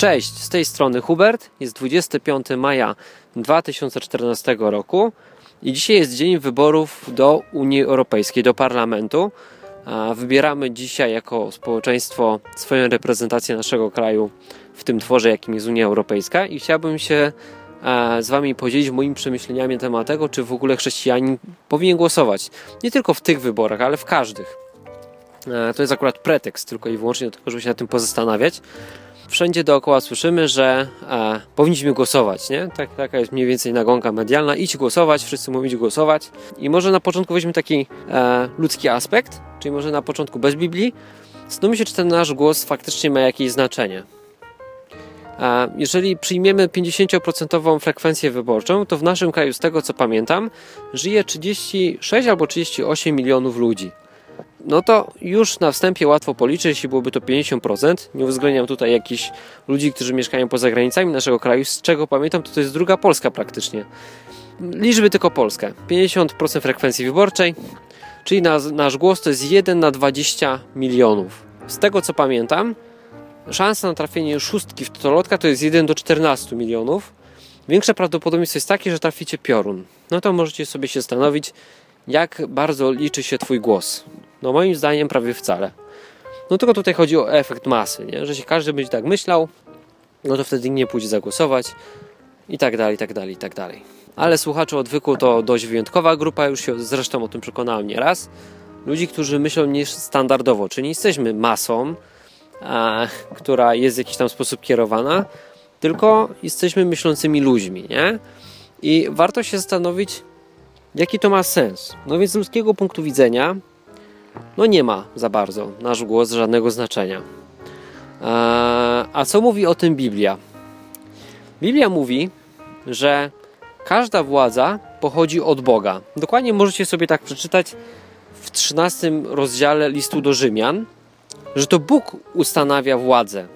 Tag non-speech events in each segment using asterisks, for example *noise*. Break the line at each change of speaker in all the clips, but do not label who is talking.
Cześć, z tej strony Hubert. Jest 25 maja 2014 roku i dzisiaj jest dzień wyborów do Unii Europejskiej, do Parlamentu. Wybieramy dzisiaj jako społeczeństwo swoją reprezentację naszego kraju w tym tworze, jakim jest Unia Europejska i chciałbym się z Wami podzielić moimi przemyśleniami na temat tego, czy w ogóle chrześcijanin powinien głosować. Nie tylko w tych wyborach, ale w każdych. To jest akurat pretekst tylko i wyłącznie do tego, żeby się na tym pozastanawiać wszędzie dookoła słyszymy, że e, powinniśmy głosować, nie? Tak, taka jest mniej więcej nagonka medialna. Idź głosować, wszyscy mówić głosować. I może na początku weźmy taki e, ludzki aspekt, czyli może na początku bez Biblii. Zastanówmy się, czy ten nasz głos faktycznie ma jakieś znaczenie. E, jeżeli przyjmiemy 50% frekwencję wyborczą, to w naszym kraju, z tego co pamiętam, żyje 36 albo 38 milionów ludzi no to już na wstępie łatwo policzyć, jeśli byłoby to 50%. Nie uwzględniam tutaj jakichś ludzi, którzy mieszkają poza granicami naszego kraju, z czego pamiętam, to to jest druga Polska praktycznie. Liczby tylko Polskę. 50% frekwencji wyborczej, czyli nasz, nasz głos to jest 1 na 20 milionów. Z tego co pamiętam, szansa na trafienie szóstki w totolotka to jest 1 do 14 milionów. Większe prawdopodobieństwo jest takie, że traficie piorun. No to możecie sobie się zastanowić, jak bardzo liczy się Twój głos. No moim zdaniem prawie wcale. No tylko tutaj chodzi o efekt masy, nie? że jeśli każdy będzie tak myślał, no to wtedy nie pójdzie zagłosować i tak dalej, i tak dalej, i tak dalej. Ale słuchacze odwyku to dość wyjątkowa grupa, już się zresztą o tym przekonałem nieraz. Ludzi, którzy myślą niestandardowo, czyli nie jesteśmy masą, a, która jest w jakiś tam sposób kierowana, tylko jesteśmy myślącymi ludźmi, nie? I warto się zastanowić, jaki to ma sens. No więc z ludzkiego punktu widzenia no nie ma za bardzo nasz głos żadnego znaczenia. Eee, a co mówi o tym Biblia? Biblia mówi, że każda władza pochodzi od Boga. Dokładnie możecie sobie tak przeczytać w 13 rozdziale listu do Rzymian, że to Bóg ustanawia władzę.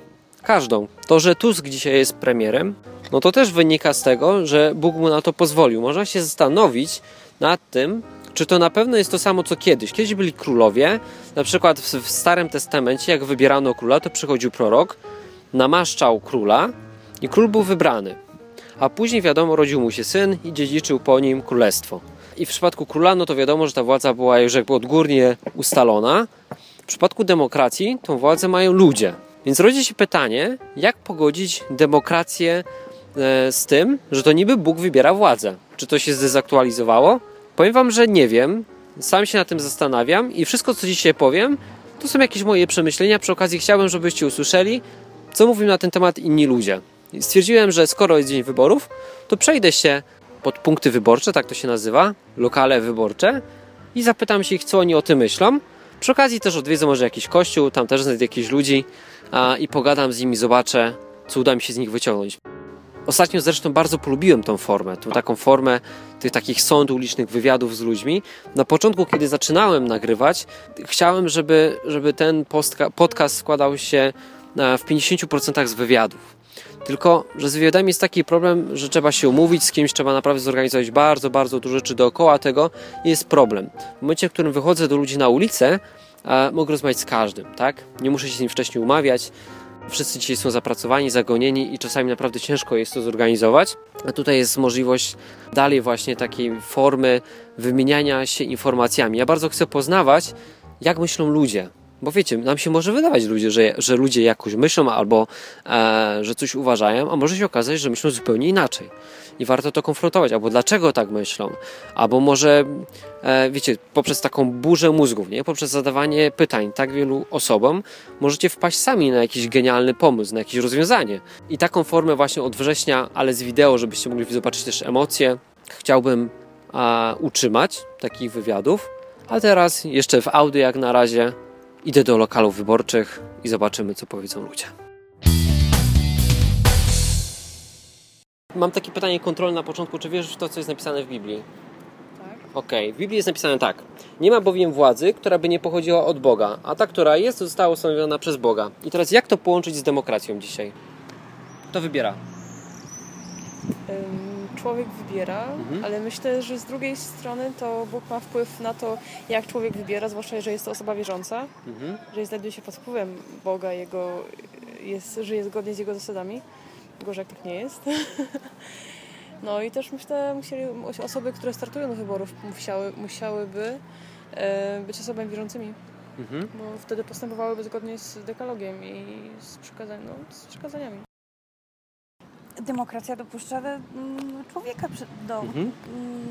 Każdą. To, że Tusk dzisiaj jest premierem, no to też wynika z tego, że Bóg mu na to pozwolił. Można się zastanowić nad tym, czy to na pewno jest to samo co kiedyś? Kiedyś byli królowie, na przykład w, Starym Testamencie, jak wybierano króla, to przychodził prorok, namaszczał króla i król był wybrany. A później wiadomo, rodził mu się syn i dziedziczył po nim królestwo. I w przypadku króla, no to wiadomo, że ta władza była już jakby odgórnie ustalona. W przypadku demokracji tą władzę mają ludzie. Więc rodzi się pytanie, jak pogodzić demokrację e, z tym, że to niby Bóg wybiera władzę. Czy to się zdezaktualizowało? Powiem Wam, że nie wiem. Sam się na tym zastanawiam i wszystko, co dzisiaj powiem, to są jakieś moje przemyślenia. Przy okazji chciałbym, żebyście usłyszeli, co mówią na ten temat inni ludzie. Stwierdziłem, że skoro jest dzień wyborów, to przejdę się pod punkty wyborcze, tak to się nazywa, lokale wyborcze i zapytam się ich, co oni o tym myślą. Przy okazji też odwiedzę może jakiś kościół, tam też znajdę jakichś ludzi a, i pogadam z nimi, zobaczę, co uda mi się z nich wyciągnąć. Ostatnio zresztą bardzo polubiłem tą formę, tą taką formę tych takich sądów ulicznych, wywiadów z ludźmi. Na początku, kiedy zaczynałem nagrywać, chciałem, żeby, żeby ten podcast składał się w 50% z wywiadów. Tylko, że z wywiadami jest taki problem, że trzeba się umówić z kimś, trzeba naprawdę zorganizować bardzo, bardzo dużo rzeczy dookoła tego i jest problem. W momencie, w którym wychodzę do ludzi na ulicę, mogę rozmawiać z każdym, tak? Nie muszę się z nim wcześniej umawiać, Wszyscy dzisiaj są zapracowani, zagonieni i czasami naprawdę ciężko jest to zorganizować. A tutaj jest możliwość dalej właśnie takiej formy wymieniania się informacjami. Ja bardzo chcę poznawać, jak myślą ludzie, bo wiecie, nam się może wydawać ludzie, że, że ludzie jakoś myślą albo e, że coś uważają, a może się okazać, że myślą zupełnie inaczej. I warto to konfrontować, albo dlaczego tak myślą, albo może, e, wiecie, poprzez taką burzę mózgów, nie? poprzez zadawanie pytań tak wielu osobom, możecie wpaść sami na jakiś genialny pomysł, na jakieś rozwiązanie. I taką formę właśnie od września, ale z wideo, żebyście mogli zobaczyć też emocje, chciałbym e, utrzymać takich wywiadów. A teraz jeszcze w audio jak na razie Idę do lokalów wyborczych i zobaczymy, co powiedzą ludzie. Mam takie pytanie kontrolne na początku. Czy wiesz w to, co jest napisane w Biblii?
Tak.
Okej, okay. w Biblii jest napisane tak. Nie ma bowiem władzy, która by nie pochodziła od Boga, a ta, która jest, została ustanowiona przez Boga. I teraz jak to połączyć z demokracją dzisiaj? Kto wybiera?
Człowiek wybiera,
Mhm.
ale myślę, że z drugiej strony to Bóg ma wpływ na to, jak człowiek wybiera, zwłaszcza jeżeli jest to osoba wierząca,
Mhm.
jeżeli znajduje się pod wpływem Boga, jego, jest, żyje zgodnie z Jego zasadami. Gorzej, jak tak nie jest. *laughs* No i też myślę, musieli, osoby, które startują do wyborów, musiały, musiałyby e, być osobami wierzącymi,
Mhm.
bo wtedy postępowałyby zgodnie z dekalogiem i z, no, z przykazaniami.
Demokracja dopuszcza mm, człowieka do,
Mhm.
mm,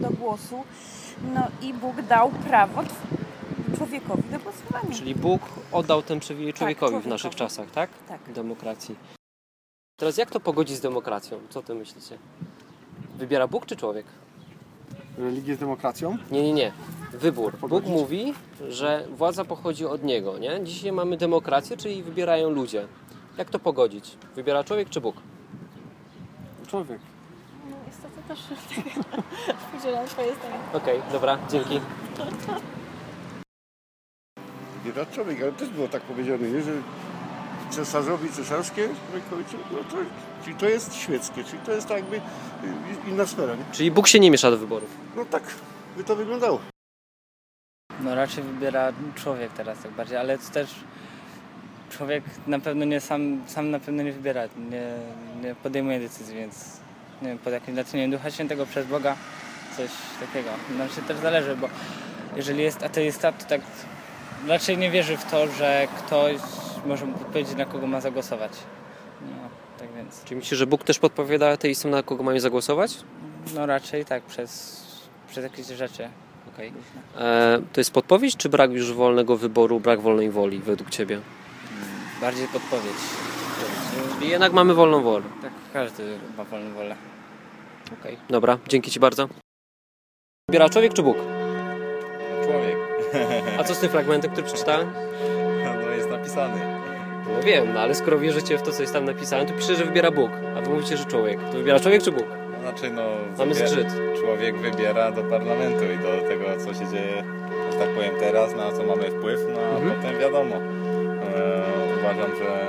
do głosu. No i Bóg dał prawo człowiekowi do głosowania.
Czyli Bóg oddał ten przywilej człowiekowi w naszych czasach, tak?
Tak.
Demokracji. Teraz jak to pogodzić z demokracją? Co ty myślicie? Wybiera Bóg czy człowiek?
Religię z demokracją?
Nie, nie, nie. Wybór. Bóg
Pogodzić?
mówi, że władza pochodzi od Niego, nie? Dzisiaj mamy demokrację, czyli wybierają ludzie. Jak to pogodzić? Wybiera człowiek czy Bóg?
Człowiek.
No niestety też *laughs* podzielam swoje zdanie.
Okej, dobra, dzięki.
Bieda człowiek, ale też było tak powiedziane, nie? że cesarzowi cesarskie, no to, czyli to jest świeckie, czyli to jest tak jakby y, inna sfera. Nie?
Czyli Bóg się nie miesza do wyborów.
No tak by to wyglądało.
No raczej wybiera człowiek teraz tak bardziej, ale to też człowiek na pewno nie sam, sam na pewno nie wybiera, nie, nie podejmuje decyzji, więc nie wiem, pod jakimś naczynieniem Ducha Świętego przez Boga, coś takiego. Nam się też zależy, bo jeżeli jest ateista, to tak raczej nie wierzy w to, że ktoś może mu podpowiedzieć, na kogo ma zagłosować. No, tak więc,
Czy myślisz, że Bóg też podpowiada ateistom, na kogo mają zagłosować?
no raczej tak, przez, przez jakieś rzeczy.
Okej. E, to jest podpowiedź, czy brak już wolnego wyboru, brak wolnej woli według Ciebie?
Bardziej podpowiedź.
Czyli jednak mamy wolną wolę.
Tak, każdy ma wolną wolę.
Okej. Dobra, dzięki Ci bardzo. Wybiera człowiek czy Bóg?
Człowiek.
A co z tym fragmentem, który przeczytałem?
No jest napisany.
No wiem, no ale skoro wierzycie w to, co jest tam napisane, to pisze, że wybiera Bóg, a Wy mówicie, że człowiek. To wybiera człowiek czy Bóg?
Znaczy no
Mamy
wybier-
zgrzyt.
człowiek wybiera do parlamentu i do tego co się dzieje, że tak powiem teraz, na co mamy wpływ, no a
Mhm.
potem wiadomo. E, uważam, że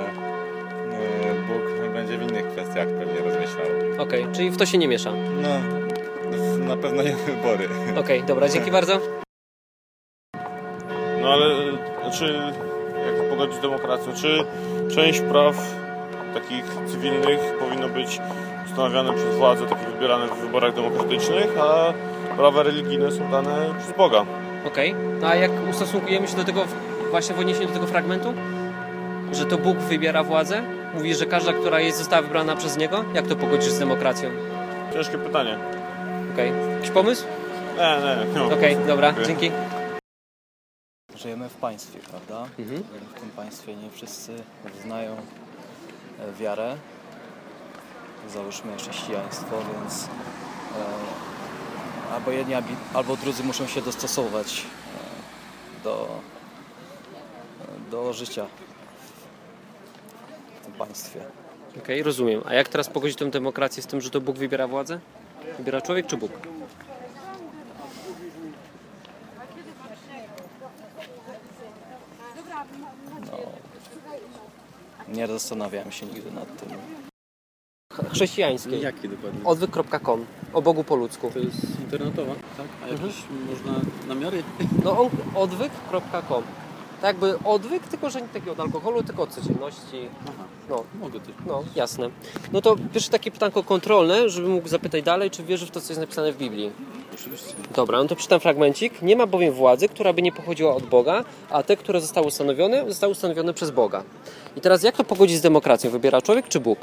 e, Bóg będzie w innych kwestiach pewnie rozmyślał.
Okej, czyli w to się nie miesza.
No na pewno nie wybory.
Okej, dobra, dzięki bardzo.
No ale znaczy, jak pogodzić z demokracją? Czy część praw takich cywilnych powinno być ustanawiane przez władze, takie wybierane w wyborach demokratycznych, a prawa religijne są dane przez Boga?
Okej, no a jak ustosunkujemy się do tego właśnie w odniesieniu do tego fragmentu? Że to Bóg wybiera władzę? Mówi, że każda, która jest, została wybrana przez Niego? Jak to pogodzisz z demokracją?
Ciężkie pytanie.
Okej, jakiś pomysł?
Nie, nie, nie.
Okej, dobra,
Dziękuję.
dzięki.
Żyjemy w państwie, prawda?
Mhm.
W tym państwie nie wszyscy wyznają e, wiarę. Załóżmy chrześcijaństwo, więc e, albo jedni, albo drudzy muszą się dostosować e, do, do życia państwie.
Okej, rozumiem. A jak teraz pogodzić tę demokrację z tym, że to Bóg wybiera władzę? Wybiera człowiek czy Bóg?
Nie zastanawiałem się nigdy nad tym.
Ch- Chrześcijańskiej.
Jaki dokładnie?
Odwyk.com. O Bogu po ludzku.
To jest internetowa, tak? A jakieś można namiary?
No on, odwyk.com. Tak jakby odwyk, tylko że nie taki od alkoholu, tylko od codzienności.
Aha,
No,
mogę też.
no, jasne. No to pierwsze takie pytanko kontrolne, żeby mógł zapytać dalej, czy wierzy w to, co jest napisane w Biblii.
Oczywiście.
Dobra, no to przeczytam fragmencik. Nie ma bowiem władzy, która by nie pochodziła od Boga, a te, które zostały ustanowione, zostały ustanowione przez Boga. I teraz jak to pogodzić z demokracją? Wybiera człowiek czy Bóg?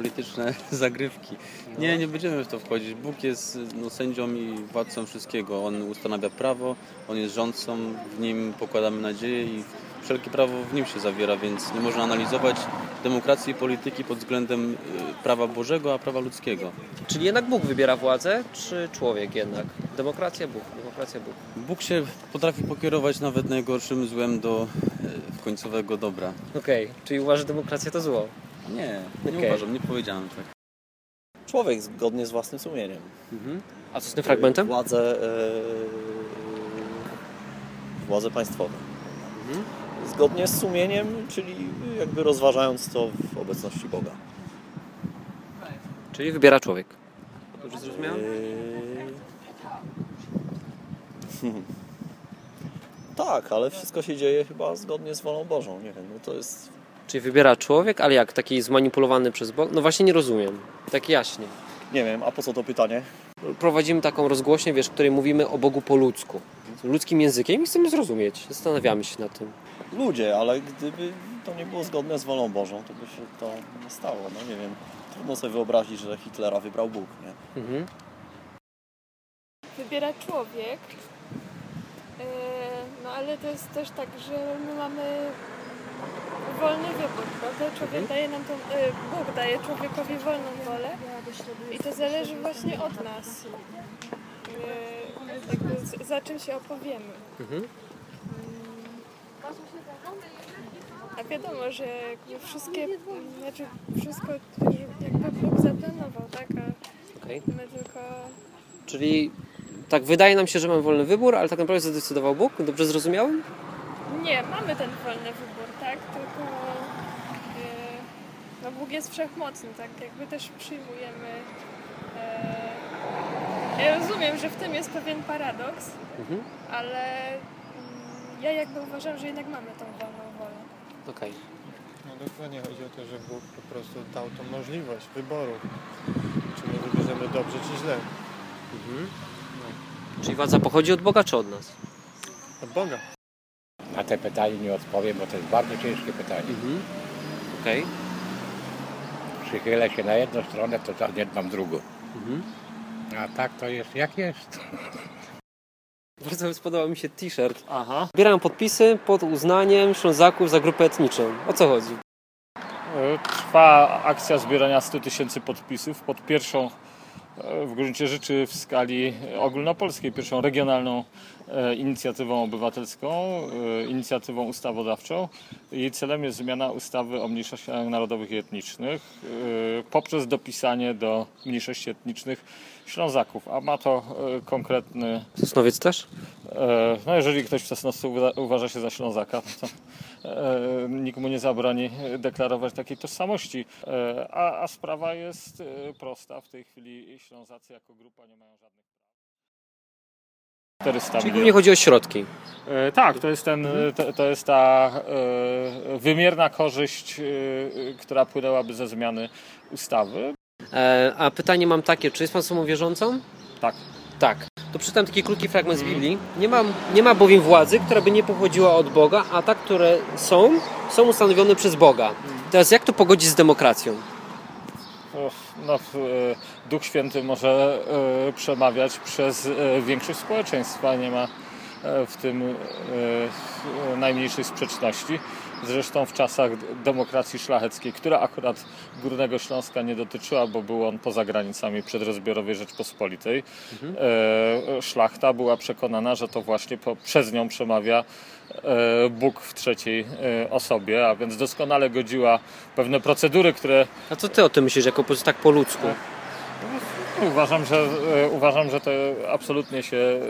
*laughs*
No, polityczne zagrywki. Nie, nie będziemy w to wchodzić. Bóg jest no, sędzią i władcą wszystkiego. On ustanawia prawo, On jest rządcą, w Nim pokładamy nadzieję i wszelkie prawo w Nim się zawiera, więc nie można analizować demokracji i polityki pod względem y, prawa Bożego, a prawa ludzkiego.
Czyli jednak Bóg wybiera władzę, czy człowiek jednak? Demokracja Bóg, demokracja Bóg.
Bóg się potrafi pokierować nawet najgorszym złem do y, końcowego dobra.
Okej, czyli uważasz, że demokracja to zło?
Nie, nie
Okej.
uważam, nie powiedziałem tak.
Człowiek zgodnie z własnym sumieniem.
Mhm. A co z tym fragmentem?
Władze, e, władze państwowe.
Mhm.
Zgodnie z sumieniem, czyli jakby rozważając to w obecności Boga.
Czyli wybiera człowiek. Dobrze zrozumiałem?
Yy... *laughs* tak, ale wszystko się dzieje chyba zgodnie z wolą Bożą. Nie wiem, no to jest
Czyli wybiera człowiek, ale jak? Taki zmanipulowany przez Bóg? No właśnie nie rozumiem. Tak jaśnie.
Nie wiem, a po co to pytanie?
Prowadzimy taką rozgłośnię, wiesz, w której mówimy o Bogu po ludzku. Ludzkim językiem i chcemy zrozumieć. Zastanawiamy się nad tym.
Ludzie, ale gdyby to nie było zgodne z wolą Bożą, to by się to nie stało. No nie wiem, trudno sobie wyobrazić, że Hitlera wybrał Bóg, nie?
Mhm.
Wybiera człowiek. Yy, No ale to jest też tak, że my mamy wolny wybór, prawda? Człowiek daje nam tą, yy, Bóg daje człowiekowi wolną wolę i to zależy właśnie od nas. Yy, jakby z- za czym się opowiemy.
Mhm.
A wiadomo, że jakby wszystkie, znaczy wszystko jakby Bóg zaplanował, tak? A
Okej.
my tylko
Czyli tak wydaje nam się, że mamy wolny wybór, ale tak naprawdę zadecydował Bóg? Dobrze zrozumiałem?
Nie, mamy ten wolny wybór, tak? Tylko e, no Bóg jest wszechmocny, tak? Jakby też przyjmujemy. E, ja rozumiem, że w tym jest pewien paradoks,
Mhm.
ale mm, ja jakby uważam, że jednak mamy tą wolną wolę.
Okej.
No dokładnie chodzi o to, że Bóg po prostu dał tą możliwość wyboru. Czy my wybierzemy dobrze, czy źle.
Mhm. Czyli władza pochodzi od Boga czy od nas?
Od Boga.
Na te pytanie nie odpowiem, bo to jest bardzo ciężkie pytanie.
Mhm. Okej.
Przychylę się na jedną stronę, to zaniedbam drugą.
Mhm.
A tak to jest jak jest. *laughs*
Bardzo spodobał mi się t-shirt. Aha. Zbieram podpisy pod uznaniem Ślązaków za grupę etniczą. O co chodzi?
E, Trwa akcja zbierania 100 tysięcy podpisów pod pierwszą w gruncie rzeczy w skali ogólnopolskiej, pierwszą regionalną e, inicjatywą obywatelską, e, inicjatywą ustawodawczą. Jej celem jest zmiana ustawy o mniejszościach narodowych i etnicznych e, poprzez dopisanie do mniejszości etnicznych Ślązaków, a ma to konkretny
Sosnowiec też?
No jeżeli ktoś w Sosnowcu uwa- uważa się za Ślązaka, to nikt mu nie zabroni deklarować takiej tożsamości. E, A, a sprawa jest e, prosta. W tej chwili Ślązacy jako grupa nie mają żadnych praw. 400
Czyli głównie chodzi o środki.
E, Tak, to jest, ten, to, to jest ta e, wymierna korzyść, e, która płynęłaby ze zmiany ustawy.
E, a pytanie mam takie, czy jest pan osobą wierzącą?
Tak.
Tak. To przeczytam taki krótki fragment z Biblii. Nie ma, nie ma bowiem władzy, która by nie pochodziła od Boga, a tak, które są, są ustanowione przez Boga. Teraz jak to pogodzić z demokracją?
No, e, Duch Święty może e, przemawiać przez e, większość społeczeństwa. Nie ma w tym najmniejszej sprzeczności. Zresztą w czasach demokracji szlacheckiej, która akurat Górnego Śląska nie dotyczyła, bo był on poza granicami przedrozbiorowej Rzeczpospolitej, e, szlachta była przekonana, że to właśnie po, przez nią przemawia e, Bóg w trzeciej e, osobie, a więc doskonale godziła pewne procedury, które
A co ty o tym myślisz, jako tak po ludzku?
Uważam, że, e, uważam, że to absolutnie się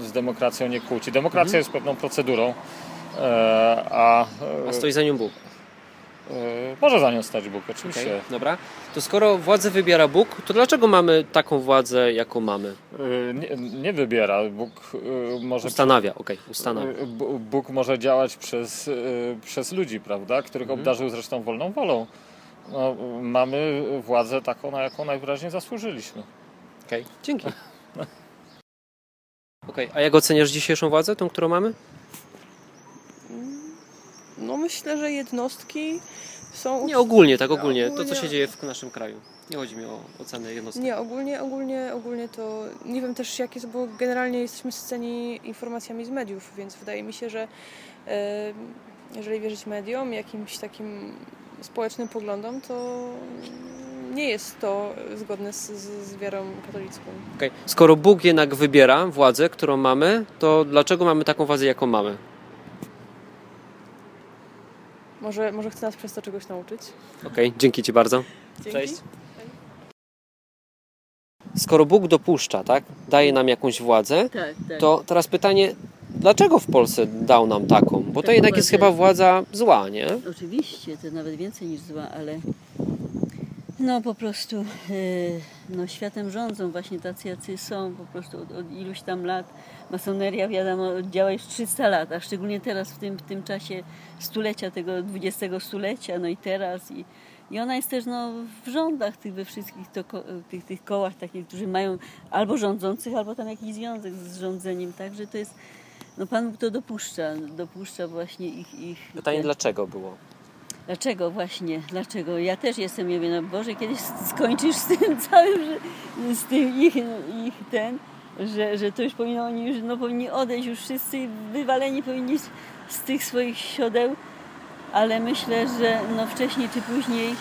z demokracją nie kłóci. Demokracja
Mhm.
jest pewną procedurą, a,
A stoi za nią Bóg.
e, może za nią stać Bóg, oczywiście.
Okej, dobra. To skoro władzę wybiera Bóg, to dlaczego mamy taką władzę, jaką mamy?
E, Nie, nie wybiera. Bóg e, może.
Ustanawia, okej, ustanawia.
E, B- Bóg może działać przez, e, przez ludzi, prawda? Których
Mhm.
obdarzył zresztą wolną wolą. No, mamy władzę taką, na jaką najwyraźniej zasłużyliśmy.
Okej, dzięki. *laughs* Okej, a jak oceniasz dzisiejszą władzę, tą, którą mamy?
No myślę, że jednostki są...
Nie, ogólnie, tak ogólnie. To,
Ogólnie-
co się dzieje w naszym kraju. Nie chodzi mi o ocenę jednostki.
Nie, ogólnie, ogólnie, ogólnie to nie wiem też jak jest, bo generalnie jesteśmy sceni informacjami z mediów, więc wydaje mi się, że jeżeli wierzyć mediom, jakimś takim społecznym poglądom, to nie jest to zgodne z, z, wiarą katolicką.
Okej. Skoro Bóg jednak wybiera władzę, którą mamy, to dlaczego mamy taką władzę, jaką mamy?
Może, może chce nas przez to czegoś nauczyć?
Okej, dzięki Ci bardzo.
Dzięki.
Cześć. Skoro Bóg dopuszcza, tak, daje nam jakąś władzę,
Tak, tak.
to teraz pytanie, dlaczego w Polsce dał nam taką? Bo to
Taką
jednak jest chyba władza zła, nie?
Oczywiście, to nawet więcej niż zła, ale No po prostu yy, no, światem rządzą właśnie tacy, jacy są po prostu od, od iluś tam lat. Masoneria wiadomo działa już 300 lat, a szczególnie teraz w tym, w tym czasie stulecia, tego XX stulecia, no i teraz i, i ona jest też no, w rządach tych we wszystkich to, tych, tych kołach takich, którzy mają albo rządzących, albo tam jakiś związek z rządzeniem, także to jest, no Pan Bóg to dopuszcza, dopuszcza właśnie ich... ich
Pytanie dlaczego było?
Dlaczego właśnie? Dlaczego? Ja też jestem, ja mówię, no Boże, kiedyś skończysz z tym *laughs* całym, że, z tym ich, ich ten, że, że to już powinno, oni już no, powinni odejść, już wszyscy wywaleni powinni z, z tych swoich siodeł, ale myślę, że no wcześniej czy później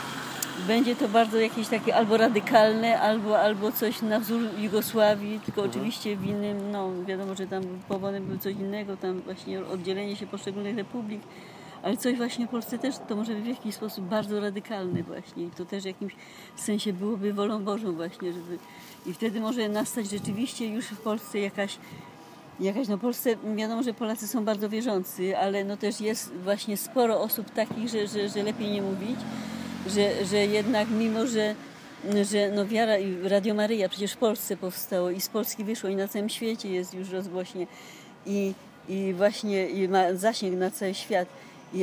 będzie to bardzo jakieś takie albo radykalne, albo, albo coś na wzór Jugosławii, tylko oczywiście w innym, no wiadomo, że tam powodem był coś innego, tam właśnie oddzielenie się poszczególnych republik, ale coś właśnie w Polsce też to może w jakiś sposób bardzo radykalne właśnie i to też w jakimś sensie byłoby wolą Bożą właśnie, żeby i wtedy może nastać rzeczywiście już w Polsce jakaś jakaś, no Polsce wiadomo, że Polacy są bardzo wierzący, ale no też jest właśnie sporo osób takich, że, że, że lepiej nie mówić, że, że jednak mimo, że że no wiara i Radio Maryja przecież w Polsce powstało i z Polski wyszło i na całym świecie jest już rozgłośnie i, i właśnie i ma zasięg na cały świat.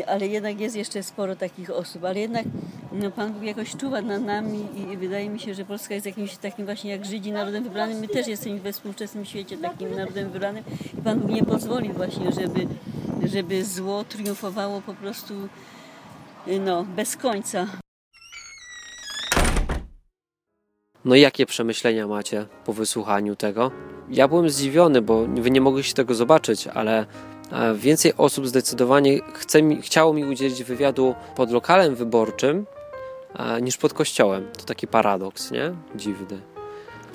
Ale jednak jest jeszcze sporo takich osób, ale jednak no, Pan Bóg jakoś czuwa nad nami i, wydaje mi się, że Polska jest jakimś takim właśnie jak Żydzi narodem wybranym. My też jesteśmy we współczesnym świecie takim narodem wybranym i Pan Bóg nie pozwoli właśnie, żeby, żeby zło triumfowało po prostu no, bez końca.
No jakie przemyślenia macie po wysłuchaniu tego? Ja byłem zdziwiony, bo wy nie mogliście tego zobaczyć, ale więcej osób zdecydowanie chce mi, chciało mi udzielić wywiadu pod lokalem wyborczym niż pod kościołem. To taki paradoks, nie? Dziwny.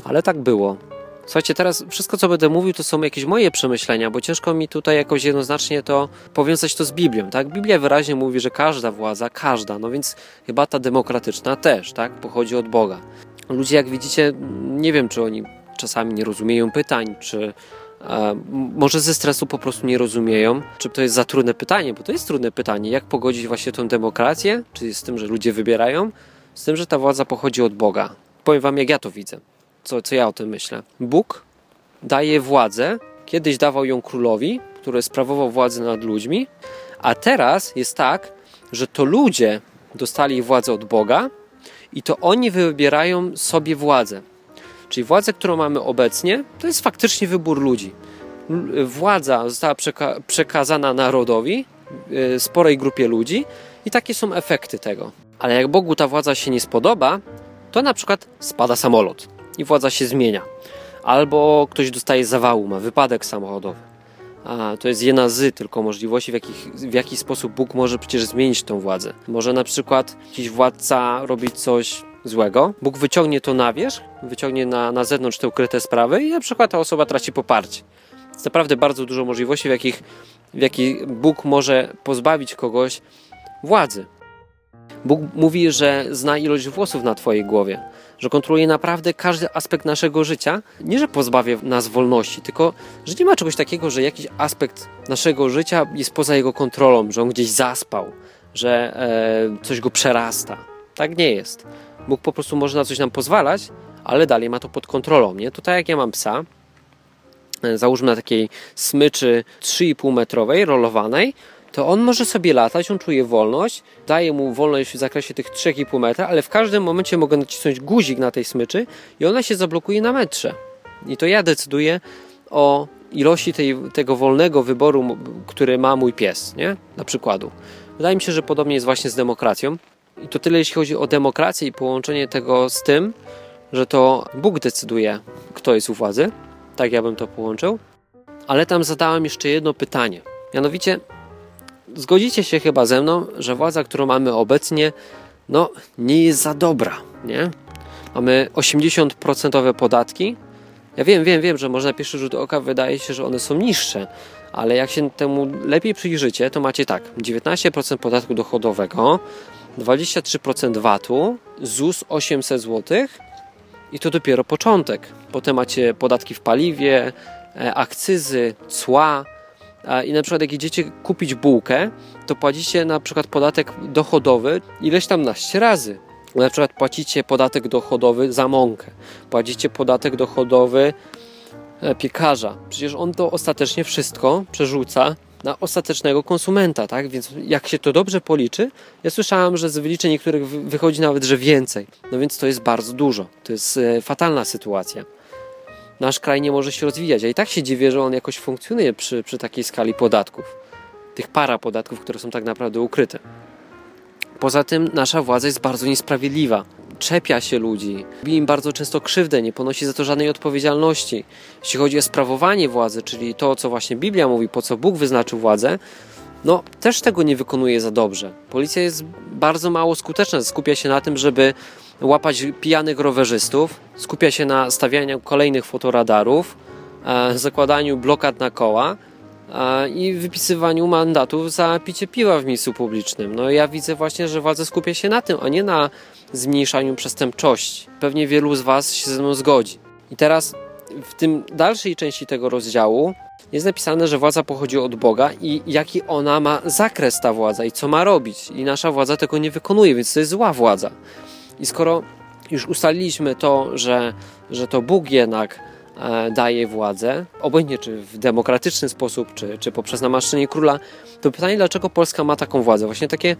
Ale tak było. Słuchajcie, teraz wszystko, co będę mówił, to są jakieś moje przemyślenia, bo ciężko mi tutaj jakoś jednoznacznie to powiązać to z Biblią, tak? Biblia wyraźnie mówi, że każda władza, każda, no więc chyba ta demokratyczna też, tak? Pochodzi od Boga. Ludzie, jak widzicie, nie wiem, czy oni czasami nie rozumieją pytań, czy może ze stresu po prostu nie rozumieją, czy to jest za trudne pytanie, bo to jest trudne pytanie, jak pogodzić właśnie tą demokrację, czyli z tym, że ludzie wybierają, z tym, że ta władza pochodzi od Boga. Powiem wam, jak ja to widzę, co, co ja o tym myślę. Bóg daje władzę, kiedyś dawał ją królowi, który sprawował władzę nad ludźmi, a teraz jest tak, że to ludzie dostali władzę od Boga i to oni wybierają sobie władzę. Czyli władzę, którą mamy obecnie, to jest faktycznie wybór ludzi. Władza została przeka- przekazana narodowi, yy, sporej grupie ludzi i takie są efekty tego. Ale jak Bogu ta władza się nie spodoba, to na przykład spada samolot i władza się zmienia. Albo ktoś dostaje zawału, ma wypadek samochodowy. A, to jest jedna z tylko możliwości, w, jakich, w jaki sposób Bóg może przecież zmienić tą władzę. Może na przykład jakiś władca robić coś złego, Bóg wyciągnie to na wierzch, wyciągnie na, na zewnątrz te ukryte sprawy i na przykład ta osoba traci poparcie. Jest naprawdę bardzo dużo możliwości, w jakich, w jakich Bóg może pozbawić kogoś władzy. Bóg mówi, że zna ilość włosów na Twojej głowie, że kontroluje naprawdę każdy aspekt naszego życia. Nie, że pozbawia nas wolności, tylko że nie ma czegoś takiego, że jakiś aspekt naszego życia jest poza jego kontrolą, że on gdzieś zaspał, że e, coś go przerasta. Tak nie jest. Bóg po prostu może na coś nam pozwalać, ale dalej ma to pod kontrolą. Nie? To tak jak ja mam psa, e, załóżmy na takiej smyczy 3,5 metrowej, rolowanej, to on może sobie latać, on czuje wolność, daje mu wolność w zakresie tych 3,5 metra, ale w każdym momencie mogę nacisnąć guzik na tej smyczy i ona się zablokuje na metrze. I to ja decyduję o ilości tej, tego wolnego wyboru, który ma mój pies, nie? Na przykładu. Wydaje mi się, że podobnie jest właśnie z demokracją. I to tyle, jeśli chodzi o demokrację i połączenie tego z tym, że to Bóg decyduje, kto jest u władzy. Tak ja bym to połączył. Ale tam zadałem jeszcze jedno pytanie. Mianowicie, zgodzicie się chyba ze mną, że władza, którą mamy obecnie, no nie jest za dobra, nie? Mamy 80% podatki. Ja wiem, wiem, wiem, że może na pierwszy rzut oka wydaje się, że one są niższe, ale jak się temu lepiej przyjrzycie, to macie tak: 19% podatku dochodowego, 23% VAT-u, ZUS 800 zł i to dopiero początek. Potem macie podatki w paliwie, e, akcyzy, cła. I na przykład jak idziecie kupić bułkę, to płacicie na przykład podatek dochodowy ileś tam naście razy. Na przykład płacicie podatek dochodowy za mąkę, płacicie podatek dochodowy e, piekarza. Przecież on to ostatecznie wszystko przerzuca na ostatecznego konsumenta, tak? Więc jak się to dobrze policzy, ja słyszałam, że z wyliczeń niektórych wy- wychodzi nawet, że więcej. No więc to jest bardzo dużo. To jest e, fatalna sytuacja. Nasz kraj nie może się rozwijać, a i tak się dziwię, że on jakoś funkcjonuje przy, przy takiej skali podatków. Tych para podatków, które są tak naprawdę ukryte. Poza tym nasza władza jest bardzo niesprawiedliwa. Czepia się ludzi, robi im bardzo często krzywdę, nie ponosi za to żadnej odpowiedzialności. Jeśli chodzi o sprawowanie władzy, czyli to, co właśnie Biblia mówi, po co Bóg wyznaczył władzę, no też tego nie wykonuje za dobrze. Policja jest bardzo mało skuteczna, skupia się na tym, żeby łapać pijanych rowerzystów, skupia się na stawianiu kolejnych fotoradarów, e, zakładaniu blokad na koła i wypisywaniu mandatów za picie piwa w miejscu publicznym. No ja widzę właśnie, że władza skupia się na tym, a nie na zmniejszaniu przestępczości. Pewnie wielu z Was się ze mną zgodzi. I teraz w tym dalszej części tego rozdziału jest napisane, że władza pochodzi od Boga i jaki ona ma zakres ta władza i co ma robić. I nasza władza tego nie wykonuje, więc to jest zła władza. I skoro już ustaliliśmy to, że, że to Bóg jednak daje władzę, obojętnie czy w demokratyczny sposób, czy, czy poprzez namaszczenie króla, to pytanie, dlaczego Polska ma taką władzę? Właśnie takie,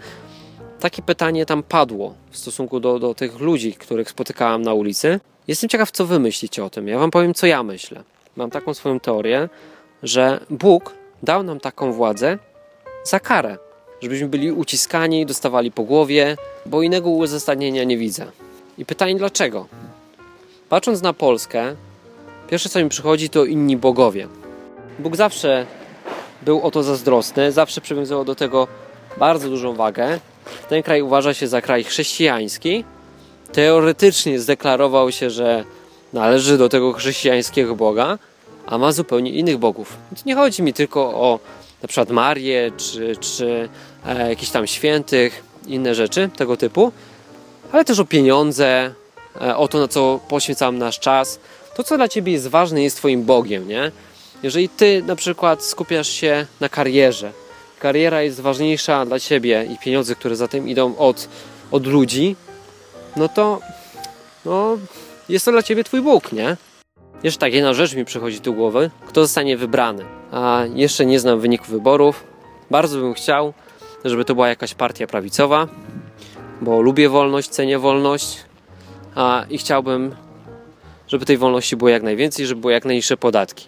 takie pytanie tam padło w stosunku do, do tych ludzi, których spotykałam na ulicy. Jestem ciekaw, co wy myślicie o tym. Ja wam powiem, co ja myślę. Mam taką swoją teorię, że Bóg dał nam taką władzę za karę. Żebyśmy byli uciskani, dostawali po głowie, bo innego uzasadnienia nie widzę. I pytanie dlaczego? Patrząc na Polskę, pierwsze co mi przychodzi to inni bogowie. Bóg zawsze był o to zazdrosny, zawsze przywiązywał do tego bardzo dużą wagę. Ten kraj uważa się za kraj chrześcijański. Teoretycznie zdeklarował się, że należy do tego chrześcijańskiego Boga, a ma zupełnie innych bogów. Więc nie chodzi mi tylko o na przykład Marię, czy, czy e, jakichś tam świętych, inne rzeczy tego typu, ale też o pieniądze, e, o to, na co poświęcam nasz czas. To, co dla ciebie jest ważne, jest twoim Bogiem, nie? Jeżeli ty na przykład skupiasz się na karierze, kariera jest ważniejsza dla ciebie i pieniądze, które za tym idą od, od ludzi, no to no, jest to dla ciebie twój Bóg, nie? Jeszcze tak, jedna rzecz mi przychodzi do głowy. Kto zostanie wybrany? A jeszcze nie znam wyniku wyborów. Bardzo bym chciał, żeby to była jakaś partia prawicowa, bo lubię wolność, cenię wolność a, i chciałbym, żeby tej wolności było jak najwięcej, żeby były jak najniższe podatki.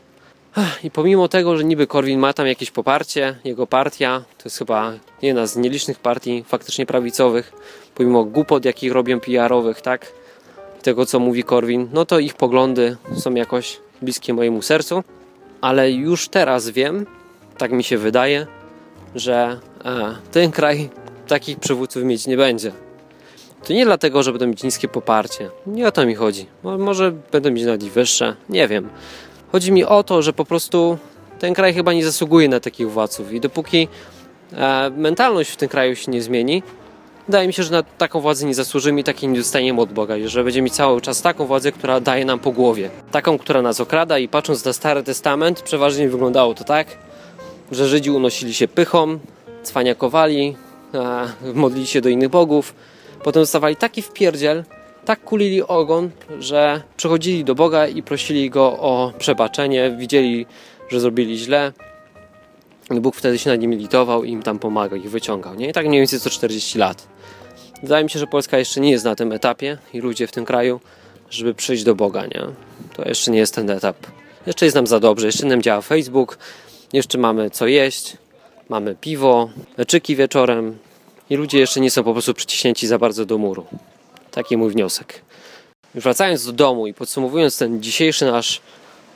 I pomimo tego, że niby Korwin ma tam jakieś poparcie, jego partia to jest chyba jedna z nielicznych partii faktycznie prawicowych, pomimo głupot, jakich robią PR-owych, tak? tego, co mówi Korwin, no to ich poglądy są jakoś bliskie mojemu sercu, ale już teraz wiem, tak mi się wydaje, że e, ten kraj takich przywódców mieć nie będzie. To nie dlatego, że będą mieć niskie poparcie. Nie o to mi chodzi. Mo- Może będą mieć nawet i wyższe. Nie wiem. Chodzi mi o to, że po prostu ten kraj chyba nie zasługuje na takich władców. I dopóki e, mentalność w tym kraju się nie zmieni, Wydaje mi się, że na taką władzę nie zasłużymy i takiej nie dostaniemy od Boga, że będziemy cały czas taką władzę, która daje nam po głowie. Taką, która nas okrada i patrząc na Stary Testament, przeważnie wyglądało to tak, że Żydzi unosili się pychą, cwaniakowali, a, modlili się do innych bogów, potem dostawali taki wpierdziel, tak kulili ogon, że przychodzili do Boga i prosili Go o przebaczenie, widzieli, że zrobili źle, Bóg wtedy się nad nimi litował i im tam pomagał, ich wyciągał. Nie? I tak mniej więcej co 40 lat. Wydaje mi się, że Polska jeszcze nie jest na tym etapie i ludzie w tym kraju, żeby przyjść do Boga. Nie? To jeszcze nie jest ten etap. Jeszcze jest nam za dobrze, jeszcze nam działa Facebook, jeszcze mamy co jeść, mamy piwo, leczyki wieczorem i ludzie jeszcze nie są po prostu przyciśnięci za bardzo do muru. Taki mój wniosek. Wracając do domu i podsumowując ten dzisiejszy nasz,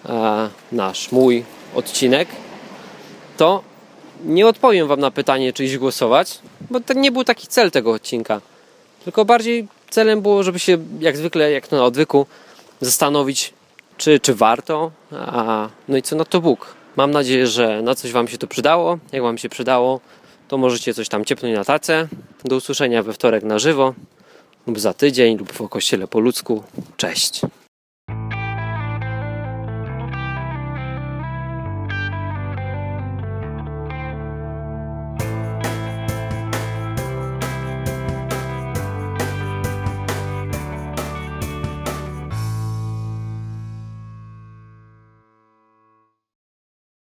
e, nasz, mój odcinek, to nie odpowiem Wam na pytanie, czy iść głosować, bo to nie był taki cel tego odcinka. Tylko bardziej celem było, żeby się, jak zwykle, jak to na odwyku, zastanowić, czy, czy warto, a, no i co na to Bóg. Mam nadzieję, że na coś Wam się to przydało. Jak Wam się przydało, to możecie coś tam ciepnąć na tacę. Do usłyszenia we wtorek na żywo, lub za tydzień, lub w kościele po ludzku. Cześć.